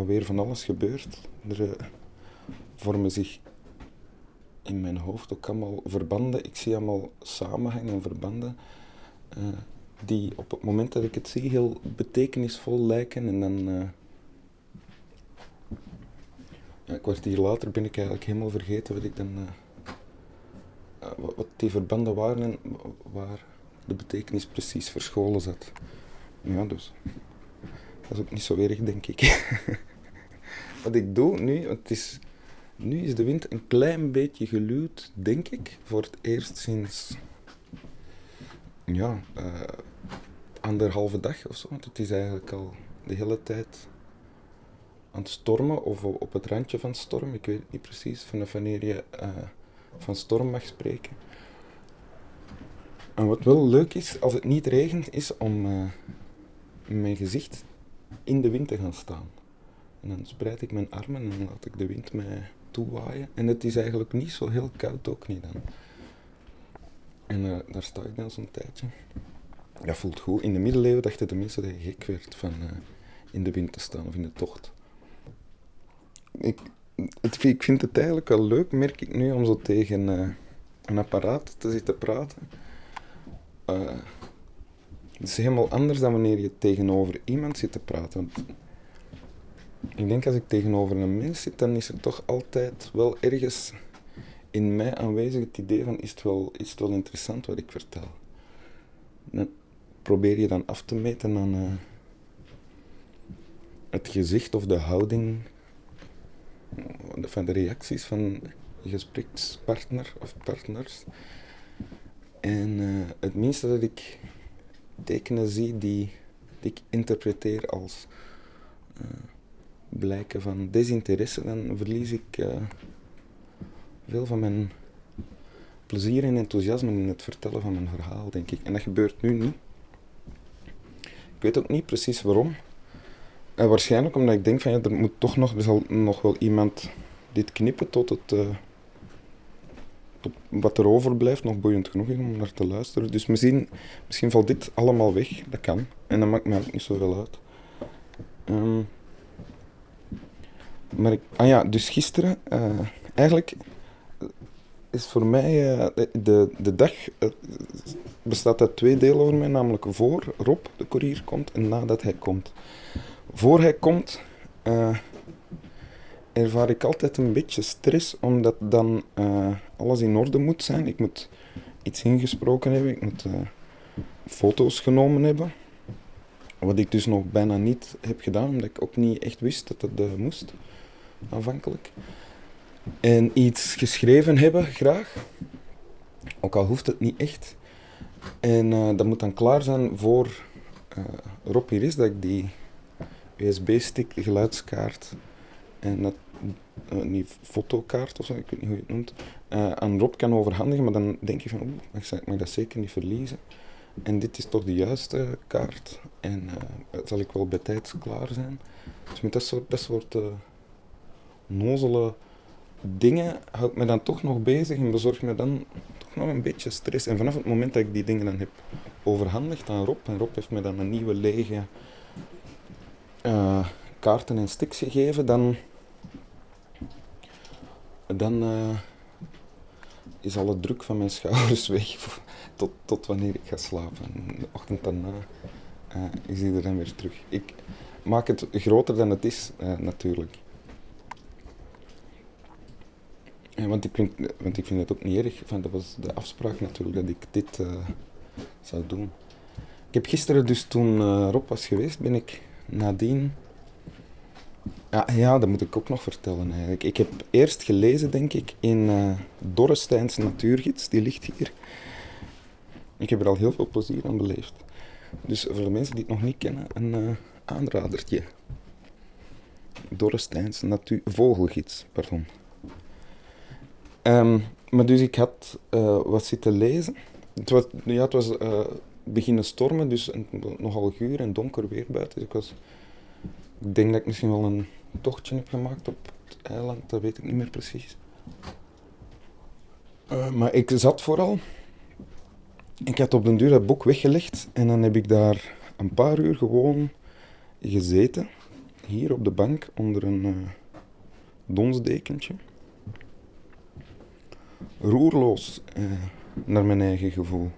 alweer van alles gebeurt. Er eh, vormen zich in mijn hoofd ook allemaal verbanden. Ik zie allemaal samenhangen en verbanden eh, die op het moment dat ik het zie heel betekenisvol lijken. En dan eh, een kwartier later ben ik eigenlijk helemaal vergeten wat ik dan... wat die verbanden waren en waar de betekenis precies verscholen zat. Ja, dus... Dat is ook niet zo erg, denk ik. wat ik doe nu, want het is... Nu is de wind een klein beetje geluwd, denk ik, voor het eerst sinds ja, eh, anderhalve dag of zo. Want het is eigenlijk al de hele tijd aan het stormen of op het randje van storm. Ik weet niet precies vanaf wanneer je eh, van storm mag spreken. En wat wel leuk is, als het niet regent, is om eh, mijn gezicht in de wind te gaan staan. En dan spreid ik mijn armen en laat ik de wind mij toewaaien. En het is eigenlijk niet zo heel koud ook niet dan. En eh, daar sta ik dan zo'n tijdje. Dat voelt goed. In de middeleeuwen dachten de mensen dat je gek werd van eh, in de wind te staan of in de tocht. Ik, het, ik vind het eigenlijk wel leuk, merk ik nu, om zo tegen eh, een apparaat te zitten praten. Het is helemaal anders dan wanneer je tegenover iemand zit te praten. Ik denk als ik tegenover een mens zit, dan is er toch altijd wel ergens in mij aanwezig het idee van is het wel, is wel interessant wat ik vertel. Dan probeer je dan af te meten aan eh, het gezicht of de houding van de reacties van gesprekspartner of partners. En eh, het minste dat ik tekenen zie die, die ik interpreteer als eh, blijken van desinteresse, dan verlies ik eh, veel van mijn plezier en enthousiasme in het vertellen van mijn verhaal, denk ik. En dat gebeurt nu niet. Ik weet ook niet precies waarom. En waarschijnlijk omdat ik denk van ja, er moet toch nog, er zal nog wel iemand dit knippen tot het. eh, tot wat er overblijft nog boeiend genoeg is om naar te luisteren. Dus misschien, misschien valt dit allemaal weg, dat kan. En dat maakt mij ook niet zoveel uit. Ehm, maar ah ja, dus gisteren, eh, eigenlijk is voor mij eh, de, de dag eh, bestaat uit twee delen voor mij, namelijk voor Rob, de courier, komt en nadat hij komt. Voor hij komt, ervaar ik altijd een beetje stress, omdat dan alles in orde moet zijn. Ik moet iets ingesproken hebben, ik moet foto's genomen hebben. Wat ik dus nog bijna niet heb gedaan, omdat ik ook niet echt wist dat dat moest, aanvankelijk. En iets geschreven hebben, graag. Ook al hoeft het niet echt. En eh, dat moet dan klaar zijn voor eh Rob hier is, dat ik die USB-stick, geluidskaart en dat, eh, die fotokaart of zo, ik weet niet hoe je het noemt, eh, aan Rob kan overhandigen. Maar dan denk je van, oeh, zal- ik mag dat zeker niet verliezen. En dit is toch de juiste kaart. En eh, zal ik wel bij tijd klaar zijn. Dus met dat soort, dat soort eh, nozele dingen houdt me dan toch nog bezig en bezorgt me dan toch nog een beetje stress. En vanaf het moment dat ik die dingen dan heb overhandigd aan Rob, en Rob heeft me dan een nieuwe lege eh, kaarten en sticks gegeven, dan, dan eh, is alle druk van mijn schouders weg tot, tot wanneer ik ga slapen. En de ochtend daarna eh, is die er dan weer terug. Ik maak het groter dan het is, natuurlijk. Ja, want, ik vind, want ik vind het ook niet erg. Dat was de afspraak natuurlijk, dat ik dit eh, zou doen. Ik heb gisteren dus toen eh, Rob was geweest, ben ik nadien... Ja, ja, dat moet ik ook nog vertellen eigenlijk. Ik heb eerst gelezen, denk ik, in eh Dorresteins Natuurgids. Die ligt hier. Ik heb er al heel veel plezier aan beleefd. Dus voor de mensen die het nog niet kennen, een aanradertje. Dorresteins Natuur... Vogelgids, pardon. Ehm, maar dus ik had eh, wat zitten lezen. Het was, ja, het was eh, beginnen stormen, dus nogal guur en donker weer buiten. Dus ik, was, ik denk dat ik misschien wel een tochtje heb gemaakt op het eiland, dat weet ik niet meer precies. Eh, maar ik zat vooral. Ik had op den duur dat boek weggelegd en dan heb ik daar een paar uur gewoon gezeten, hier op de bank onder een donsdekentje. Roerloos, uh, naar mijn eigen gevoel.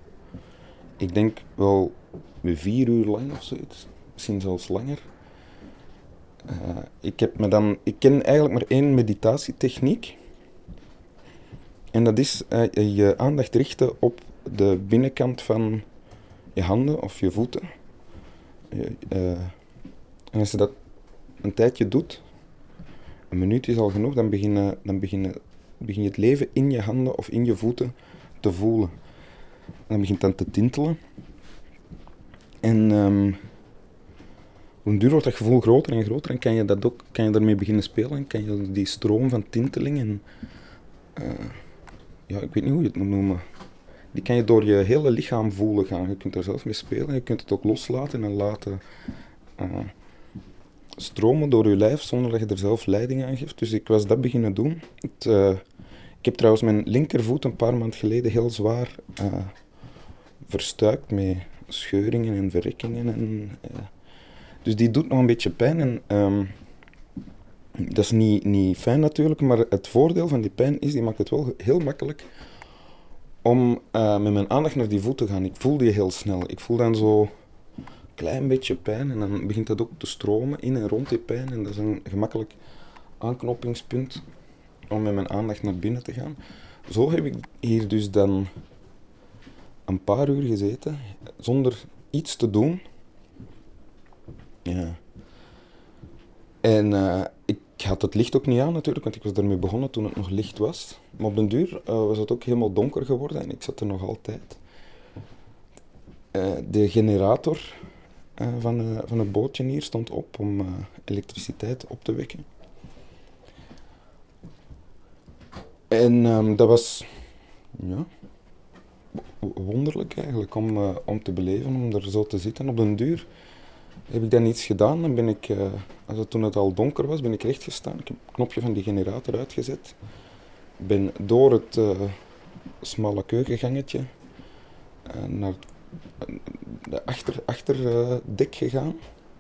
Ik denk wel vier uur lang of zoiets, misschien zelfs langer. Uh, ik, heb me dan, ik ken eigenlijk maar één meditatietechniek. En dat is je aandacht richten op de binnenkant van je handen of je voeten. en als je dat een tijdje doet, een minuut is al genoeg, dan, begin, dan begin, begin je het leven in je handen of in je voeten te voelen. En dan begint dan te tintelen. En um, hoe duur wordt dat gevoel groter en groter en kan je, dat ook, kan je daarmee beginnen spelen en kan je die stroom van tinteling en uh, ja, ik weet niet hoe je het moet noemen. Die kan je door je hele lichaam voelen gaan. Je kunt er zelf mee spelen. Je kunt het ook loslaten en laten uh, stromen door je lijf zonder dat je er zelf leiding aan geeft. Dus ik was dat beginnen doen. Het, uh, ik heb trouwens mijn linkervoet een paar maanden geleden heel zwaar uh, verstuikt met scheuringen en verrekkingen. En, dus die doet nog een beetje pijn. En, um, dat is niet, niet fijn natuurlijk, maar het voordeel van die pijn is, die maakt het wel heel makkelijk om uh, met mijn aandacht naar die voet te gaan. Ik voel die heel snel. Ik voel dan zo een klein beetje pijn en dan begint dat ook te stromen in en rond die pijn. En dat is een gemakkelijk aanknopingspunt om met mijn aandacht naar binnen te gaan. Zo heb ik hier dus dan een paar uur gezeten zonder iets te doen. Ja. En uh, ik had het licht ook niet aan natuurlijk, want ik was daarmee begonnen toen het nog licht was. Maar op den duur uh, was het ook helemaal donker geworden en ik zat er nog altijd. Uh, de generator van, van het bootje hier stond op om elektriciteit op te wekken. En um, dat was ja, wonderlijk eigenlijk om, om te beleven, om er zo te zitten. Op den duur heb ik dan iets gedaan. Dan ben ik, uh, als het, toen het al donker was, ben ik recht gestaan. Ik heb het knopje van die generator uitgezet. Ben door het uh, smalle keukengangetje naar de achter, achterdek gegaan.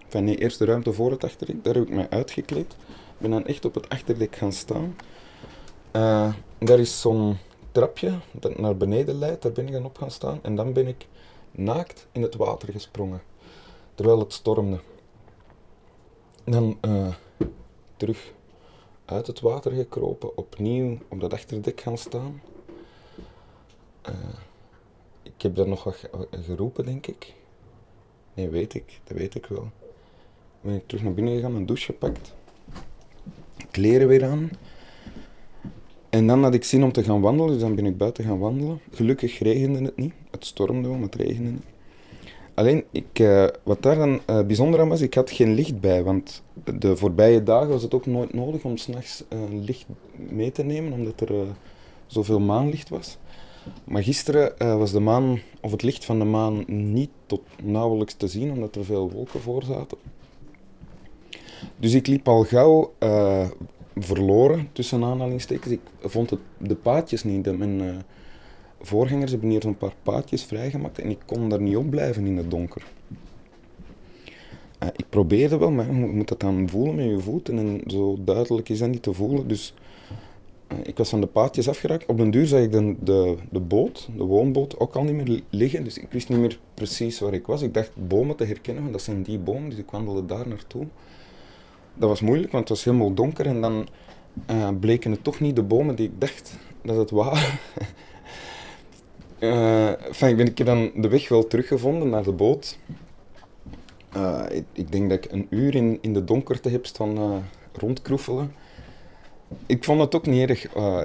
Van nee, eerst de ruimte voor het achterdek. Daar heb ik mij uitgekleed. Ben dan echt op het achterdek gaan staan. Daar is zo'n trapje dat naar beneden leidt. Daar ben ik op gaan staan. En dan ben ik naakt in het water gesprongen terwijl het stormde. Dan uh, terug uit het water gekropen, opnieuw op dat achterdek gaan staan. Uh, ik heb daar nog wat geroepen, denk ik. Nee, weet ik, dat weet ik wel. Ben ik terug naar binnen gegaan, een douche gepakt, kleren weer aan. En dan had ik zin om te gaan wandelen, dus dan ben ik buiten gaan wandelen. Gelukkig regende het niet. Het stormde wel, maar het regende niet. Alleen, ik, uh, wat daar dan uh, bijzonder aan was, ik had geen licht bij, want de voorbije dagen was het ook nooit nodig om s'nachts uh, licht mee te nemen, omdat er zoveel maanlicht was. Maar gisteren was de maan, of het licht van de maan niet tot nauwelijks te zien, omdat er veel wolken voor zaten. Dus ik liep al gauw verloren, tussen aanhalingstekens. Ik vond het, de paadjes niet. Mijn, voorgangers hebben hier zo'n paar paadjes vrijgemaakt en ik kon daar niet op blijven in het donker. Uh, ik probeerde wel, maar je moet dat dan voelen met je voeten en zo duidelijk is dat niet te voelen. Dus uh, ik was van de paadjes afgeraakt. Op den duur zag ik de, de, de boot, de woonboot, ook al niet meer liggen. Dus ik wist niet meer precies waar ik was. Ik dacht bomen te herkennen, dat zijn die bomen, dus ik wandelde daar naartoe. Dat was moeilijk, want het was helemaal donker en dan uh, bleken het toch niet de bomen die ik dacht dat het waren. Uh, ik, ben, ik heb dan de weg wel teruggevonden naar de boot. Uh, ik, ik, denk dat ik een uur in, in de donkerte heb staan rondkroefelen. Ik vond het ook niet erg.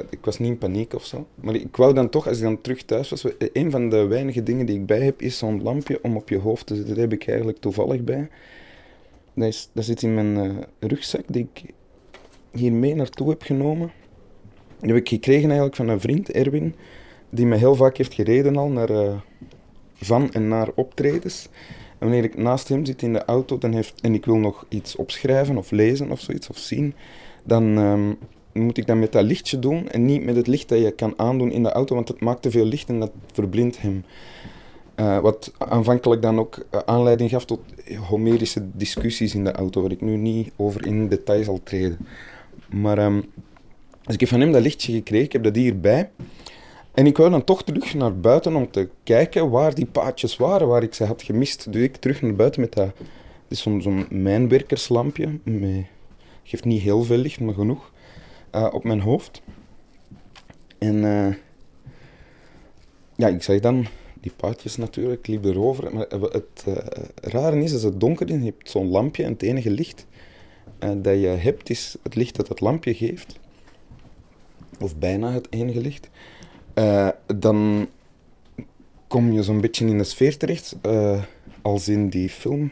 ik was niet in paniek of zo. Maar ik wou dan toch, als ik dan terug thuis was... Een van de weinige dingen die ik bij heb, is zo'n lampje om op je hoofd te zetten. Dat heb ik eigenlijk toevallig bij. Dat, zit in mijn rugzak, die ik hier mee naartoe heb genomen. Die heb ik gekregen eigenlijk van een vriend, Erwin die me heel vaak heeft gereden al naar, uh, van en naar optredens. En wanneer ik naast hem zit in de auto dan heeft, en ik wil nog iets opschrijven of lezen of zoiets of zien, dan um, moet ik dat met dat lichtje doen en niet met het licht dat je kan aandoen in de auto, want het maakt te veel licht en dat verblindt hem. Uh, wat aanvankelijk dan ook aanleiding gaf tot homerische discussies in de auto, waar ik nu niet over in detail zal treden. Maar um, ik heb van hem dat lichtje gekregen, ik heb dat hierbij. En ik wou dan toch terug naar buiten om te kijken waar die paadjes waren, waar ik ze had gemist. Dus ik terug naar buiten met dat... Zo'n mijnwerkerslampje. Met, geeft niet heel veel licht, maar genoeg. Uh, op mijn hoofd. En ja, ik zag dan die paadjes natuurlijk, liep erover. Maar het uh, rare is, als het donker is, je hebt zo'n lampje en het enige licht dat je hebt is het licht dat het lampje geeft. Of bijna het enige licht. Uh, dan kom je zo'n beetje in de sfeer terecht, uh, als in die film.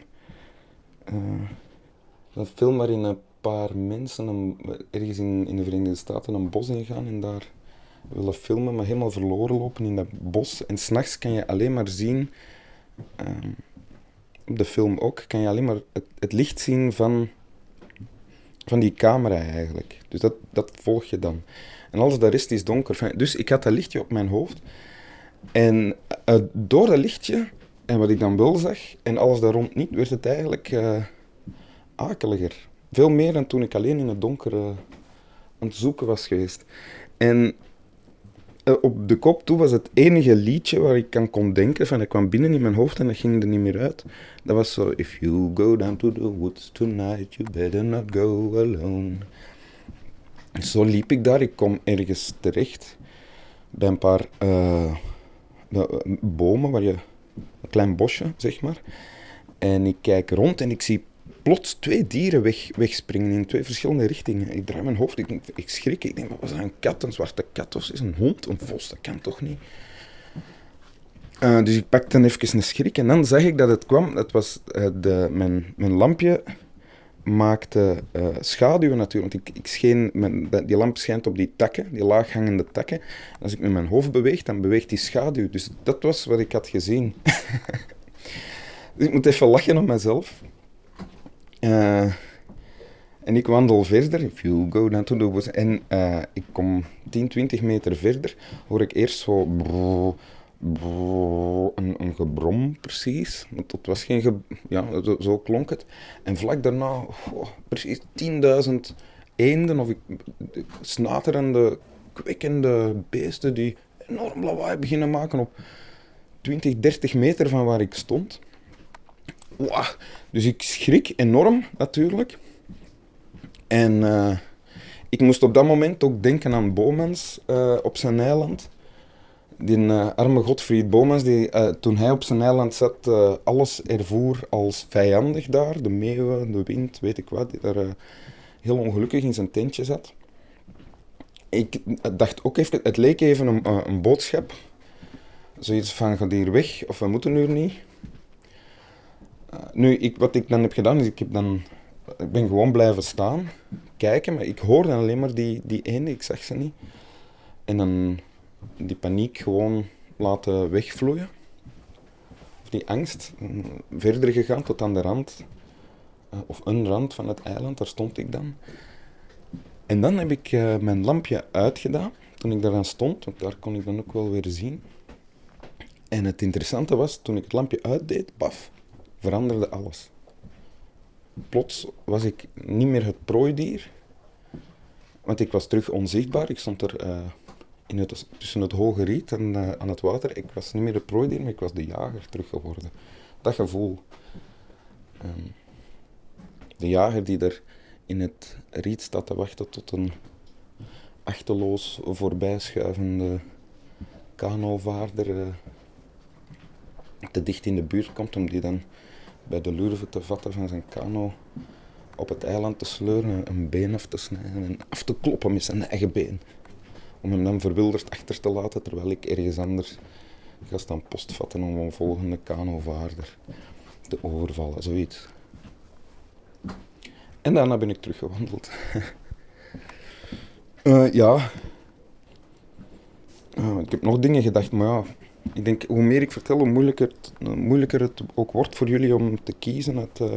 Uh, een film waarin een paar mensen ergens in, in de Verenigde Staten een bos ingaan en daar willen filmen, maar helemaal verloren lopen in dat bos. En s'nachts kan je alleen maar zien, op de film ook, kan je alleen maar het, het, licht zien van, van die camera eigenlijk. Dus dat, dat volg je dan. En alles daar is, is donker. Dus ik had dat lichtje op mijn hoofd. En uh, door dat lichtje, en wat ik dan wel zag, en alles daar rond niet, werd het eigenlijk uh, akeliger. Veel meer dan toen ik alleen in het donker uh, aan het zoeken was geweest. En op de kop toe was het enige liedje waar ik aan kon denken. Van, dat kwam binnen in mijn hoofd en dat ging er niet meer uit. Dat was zo: If you go down to the woods tonight, you better not go alone. Zo liep ik daar. Ik kom ergens terecht bij een paar uh, bomen, waar je, een klein bosje, zeg maar. En ik kijk rond en ik zie plots twee dieren weg, wegspringen in twee verschillende richtingen. Ik draai mijn hoofd, ik, ik schrik. Ik denk, wat was dat, een kat, een zwarte kat of is een hond, een vos? Dat kan toch niet? Uh, dus ik pakte even een schrik en dan zag ik dat het kwam. Het was uh, de, mijn, mijn lampje maakte uh, schaduwen natuurlijk. Want ik, ik scheen, die lamp schijnt op die takken, die laaghangende takken. Als ik met mijn hoofd beweeg, dan beweegt die schaduw. Dus dat was wat ik had gezien. dus ik moet even lachen op mezelf. Uh, en ik wandel verder. If you go down to the. En uh, ik kom 10, 20 meter verder. Hoor ik eerst zo een, een gebrom precies. Het was geen ge ja, zo, klonk het. En vlak daarna, precies 10.000 eenden of snaterende, kwekkende beesten die enorm lawaai beginnen maken op 20, 30 meter van waar ik stond. Dus ik schrik enorm natuurlijk. En uh, ik moest op dat moment ook denken aan Bomans uh, op zijn eiland die uh, arme Godfried Bomans, die, toen hij op zijn eiland zat, alles ervoer als vijandig daar. De meeuwen, de wind, weet ik wat, die daar heel ongelukkig in zijn tentje zat. Ik dacht ook even, het leek even een, een boodschap. Zoiets van, ga hier weg, of we moeten nu niet. Nu, ik, wat ik dan heb gedaan, is ik, heb dan, ik ben gewoon blijven staan, kijken, maar ik hoorde alleen maar die, die ene, ik zag ze niet. En dan die paniek gewoon laten wegvloeien. Of die angst. Verder gegaan tot aan de rand, eh, of een rand van het eiland, daar stond ik dan. En dan heb ik uh, mijn lampje uitgedaan, toen ik daaraan stond, want daar kon ik dan ook wel weer zien. En het interessante was, toen ik het lampje uitdeed, paf, veranderde alles. Plots was ik niet meer het prooidier, want ik was terug onzichtbaar. Ik stond er uh, in het, tussen het hoge riet en uh, aan het water, ik was niet meer de prooidier, maar ik was de jager terug geworden. Dat gevoel. Um, de jager die er in het riet staat te wachten tot een achteloos voorbijschuivende kanovaarder uh, te dicht in de buurt komt om die dan bij de lurven te vatten van zijn kano op het eiland te sleuren, een been af te snijden en af te kloppen met zijn eigen been om hem dan verwilderd achter te laten, terwijl ik ergens anders ga staan postvatten om een volgende kanovaarder te overvallen, zoiets. En daarna ben ik teruggewandeld. uh, ja. Uh, ik heb nog dingen gedacht, maar ja, ik denk hoe meer ik vertel, hoe moeilijker het, moeilijker het ook wordt voor jullie om te kiezen uh,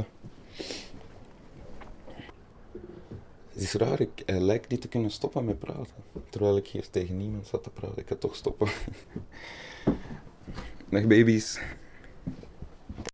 Het is raar, ik hij lijkt niet te kunnen stoppen met praten. Terwijl ik hier tegen niemand zat te praten. Ik ga toch stoppen. Dag baby's.